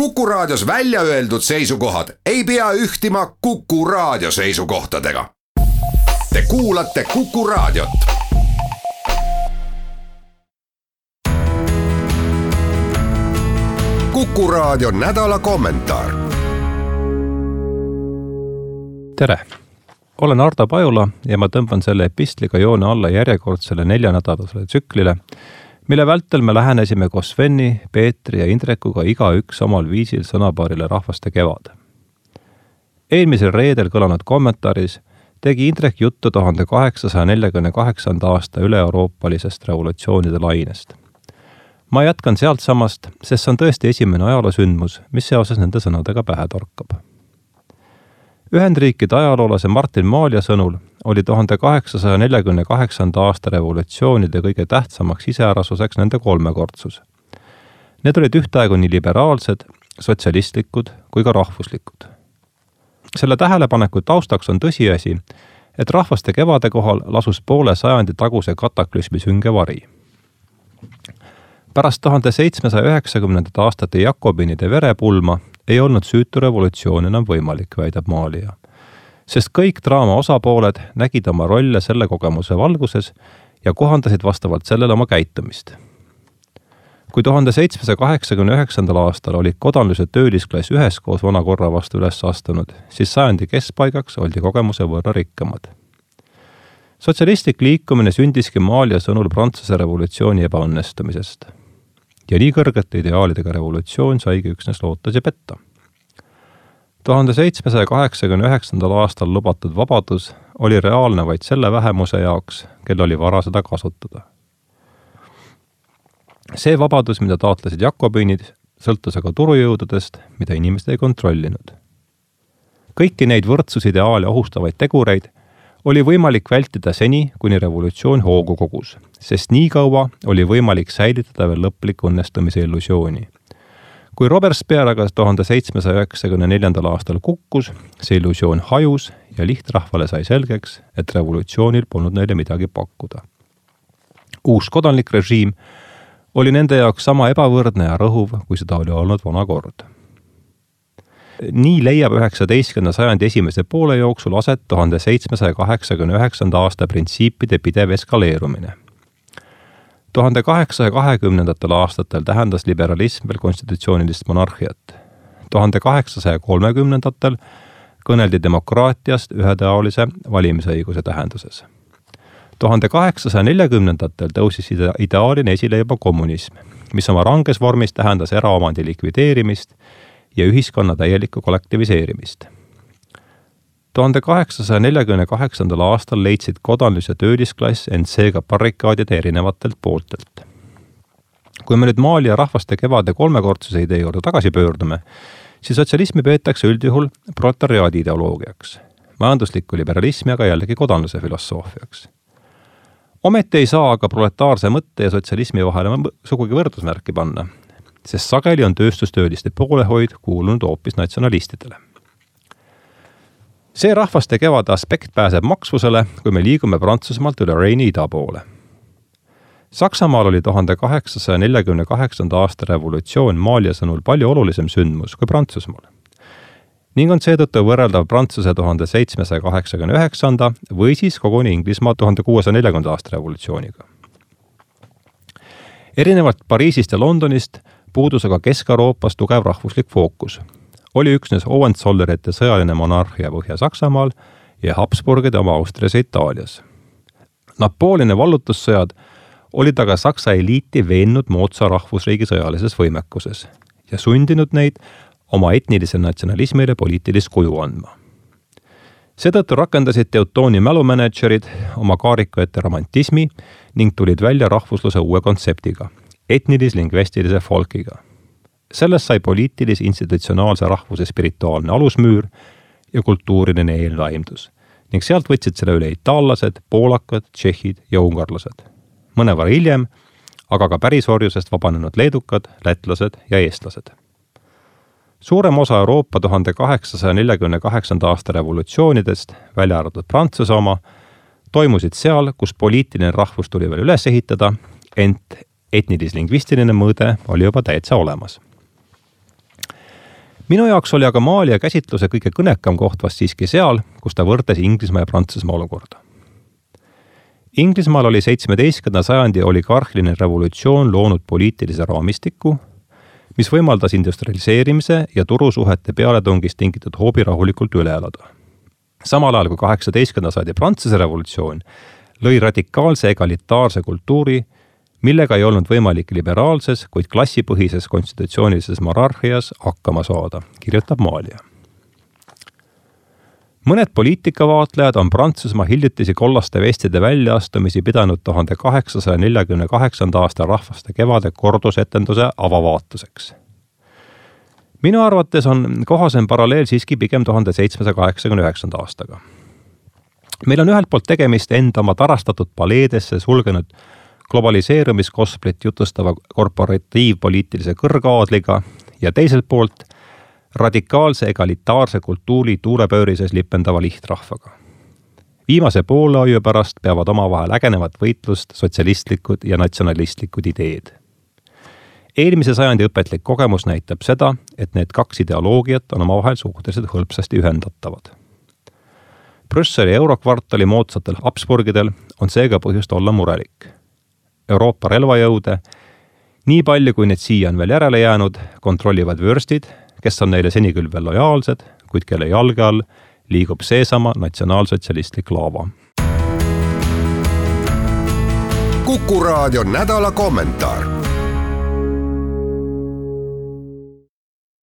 Kuku Raadios välja öeldud seisukohad ei pea ühtima Kuku Raadio seisukohtadega. Te kuulate Kuku Raadiot. kuku Raadio nädala kommentaar. tere, olen Ardo Pajula ja ma tõmban selle epistliga joone alla järjekordsele neljanädalasele tsüklile mille vältel me lähenesime koos Sveni, Peetri ja Indrekuga igaüks omal viisil sõnapaarile Rahvaste kevad. eelmisel reedel kõlanud kommentaaris tegi Indrek juttu tuhande kaheksasaja neljakümne kaheksanda aasta üle-euroopalisest revolutsioonide lainest. ma jätkan sealtsamast, sest see on tõesti esimene ajaloosündmus, mis seoses nende sõnadega pähe torkab Ühendriikide ajaloolase Martin Maalja sõnul oli tuhande kaheksasaja neljakümne kaheksanda aasta revolutsioonide kõige tähtsamaks iseärasuseks nende kolmekordsus. Need olid ühtaegu nii liberaalsed, sotsialistlikud kui ka rahvuslikud. selle tähelepaneku taustaks on tõsiasi, et rahvaste kevade kohal lasus poole sajandi taguse kataklüsmi sünge vari. pärast tuhande seitsmesaja üheksakümnendate aastate jakobinide verepulma ei olnud süütu revolutsioon enam võimalik, väidab maalija. Sest kõik draama osapooled nägid oma rolle selle kogemuse valguses ja kohandasid vastavalt sellele oma käitumist. kui tuhande seitsmesaja kaheksakümne üheksandal aastal olid kodanlus- ja töölisklass üheskoos vana korra vastu üles astunud, siis sajandi keskpaigaks oldi kogemuse võrra rikkamad sotsialistlik liikumine sündiski Maalja sõnul Prantsuse revolutsiooni ebaõnnestumisest ja nii kõrgete ideaalidega revolutsioon saigi üksnes lootusi petta. Tuhande seitsmesaja kaheksakümne üheksandal aastal lubatud vabadus oli reaalne vaid selle vähemuse jaoks, kel oli vara seda kasutada. see vabadus, mida taotlesid jakobiinid, sõltus aga turujõududest, mida inimesed ei kontrollinud. kõiki neid võrdsusideaale ohustavaid tegureid oli võimalik vältida seni, kuni revolutsioon hoogu kogus, sest nii kaua oli võimalik säilitada veel lõpliku õnnestumise illusiooni. Kui Robespierre aga tuhande seitsmesaja üheksakümne neljandal aastal kukkus, see illusioon hajus ja lihtrahvale sai selgeks, et revolutsioonil polnud neile midagi pakkuda. uus kodanlik režiim oli nende jaoks sama ebavõrdne ja rõhuv, kui seda oli olnud vana kord nii leiab üheksateistkümnenda sajandi esimese poole jooksul aset tuhande seitsmesaja kaheksakümne üheksanda aasta printsiipide pidev eskaleerumine. Tuhande kaheksasaja kahekümnendatel aastatel tähendas liberalism veel konstitutsioonilist monarhiat. tuhande kaheksasaja kolmekümnendatel kõneldi demokraatiast ühetaolise valimisõiguse tähenduses. tuhande kaheksasaja neljakümnendatel tõusis ideaalina esile juba kommunism, mis oma ranges vormis tähendas eraomandi likvideerimist ja ühiskonna täielikku kollektiviseerimist. Tuhande kaheksasaja neljakümne kaheksandal aastal leidsid kodanlus- ja töölisklass end seega barrikaadide erinevatelt pooltelt. kui me nüüd maali ja rahvaste kevade kolmekordsuse idee juurde tagasi pöördume, siis sotsialismi peetakse üldjuhul proletariaadi ideoloogiaks, majanduslikku liberalismi aga jällegi kodanluse filosoofiaks ometi ei saa aga proletaarse mõtte ja sotsialismi vahele sugugi võrdusmärki panna, sest sageli on tööstustööliste poolehoid kuulunud hoopis natsionalistidele. See rahvaste kevade aspekt pääseb maksvusele, kui me liigume Prantsusmaalt üle Reini ida poole. Saksamaal oli tuhande kaheksasaja neljakümne kaheksanda aasta revolutsioon Maalia sõnul palju olulisem sündmus kui Prantsusmaal ning on seetõttu võrreldav Prantsuse tuhande seitsmesaja kaheksakümne üheksanda või siis koguni Inglismaa tuhande kuuesaja neljakümnenda aasta revolutsiooniga. erinevalt Pariisist ja Londonist puudus aga Kesk-Euroopas tugev rahvuslik fookus. Oli üksnes Hohenzollerite sõjaline monarhia Põhja-Saksamaal ja Habsburgide oma Austrias ja Itaalias. Napoleoni vallutussõjad olid aga Saksa eliiti veennud moodsa rahvusriigi sõjalises võimekuses ja sundinud neid oma etnilisele natsionalismile poliitilist kuju andma. seetõttu rakendasid Teutooni mälumänedžerid oma kaariku ette romantismi ning tulid välja rahvusluse uue kontseptiga etnilis-lingvistilise folkiga. Sellest sai poliitilis-institutsionaalse rahvuse spirituaalne alusmüür ja kultuuriline eellaimdus ning sealt võtsid selle üle itaallased, poolakad, tšehhid ja ungarlased. mõnevõrra hiljem aga ka pärisorjusest vabanenud leedukad, lätlased ja eestlased. suurem osa Euroopa tuhande kaheksasaja neljakümne kaheksanda aasta revolutsioonidest, välja arvatud Prantsuse oma, toimusid seal, kus poliitiline rahvus tuli veel üles ehitada, ent etnilis-lingvistiline mõõde oli juba täitsa olemas. Minu jaoks oli aga Maalia käsitluse kõige kõnekam koht vast siiski seal, kus ta võrdles Inglismaa ja Prantsusmaa olukorda. Inglismaal oli seitsmeteistkümnenda sajandi oligarhiline revolutsioon loonud poliitilise raamistiku, mis võimaldas industrialiseerimise ja turusuhete pealetungist tingitud hoobi rahulikult üle elada. samal ajal kui kaheksateistkümnenda sajandi Prantsuse revolutsioon lõi radikaalse egalitaarse kultuuri, millega ei olnud võimalik liberaalses, kuid klassipõhises konstitutsioonilises monarhias hakkama saada, kirjutab Maalia mõned poliitikavaatlejad on Prantsusmaa hiljutisi kollaste vestide väljaastumisi pidanud tuhande kaheksasaja neljakümne kaheksanda aasta rahvaste kevade kordusetenduse avavaatuseks. minu arvates on kohasem paralleel siiski pigem tuhande seitsmesaja kaheksakümne üheksanda aastaga. meil on ühelt poolt tegemist enda oma tarastatud paleedesse sulgenud globaliseerumiskosplit jutustava korporatiivpoliitilise kõrgaadliga ja teiselt poolt radikaalse egalitaarse kultuuri tuulepöörises lipendava lihtrahvaga. viimase poole aia pärast peavad omavahel ägenevat võitlust sotsialistlikud ja natsionalistlikud ideed. eelmise sajandi õpetlik kogemus näitab seda, et need kaks ideoloogiat on omavahel suhteliselt hõlpsasti ühendatavad. Brüsseli eurokvartali moodsatel Habsburgidel on seega põhjust olla murelik. Euroopa relvajõude, nii palju kui neid siia on veel järele jäänud, kontrollivad vürstid kes on neile seni küll veel lojaalsed, kuid kelle jalge all liigub seesama natsionaalsotsialistlik laava. kuku raadio nädala kommentaar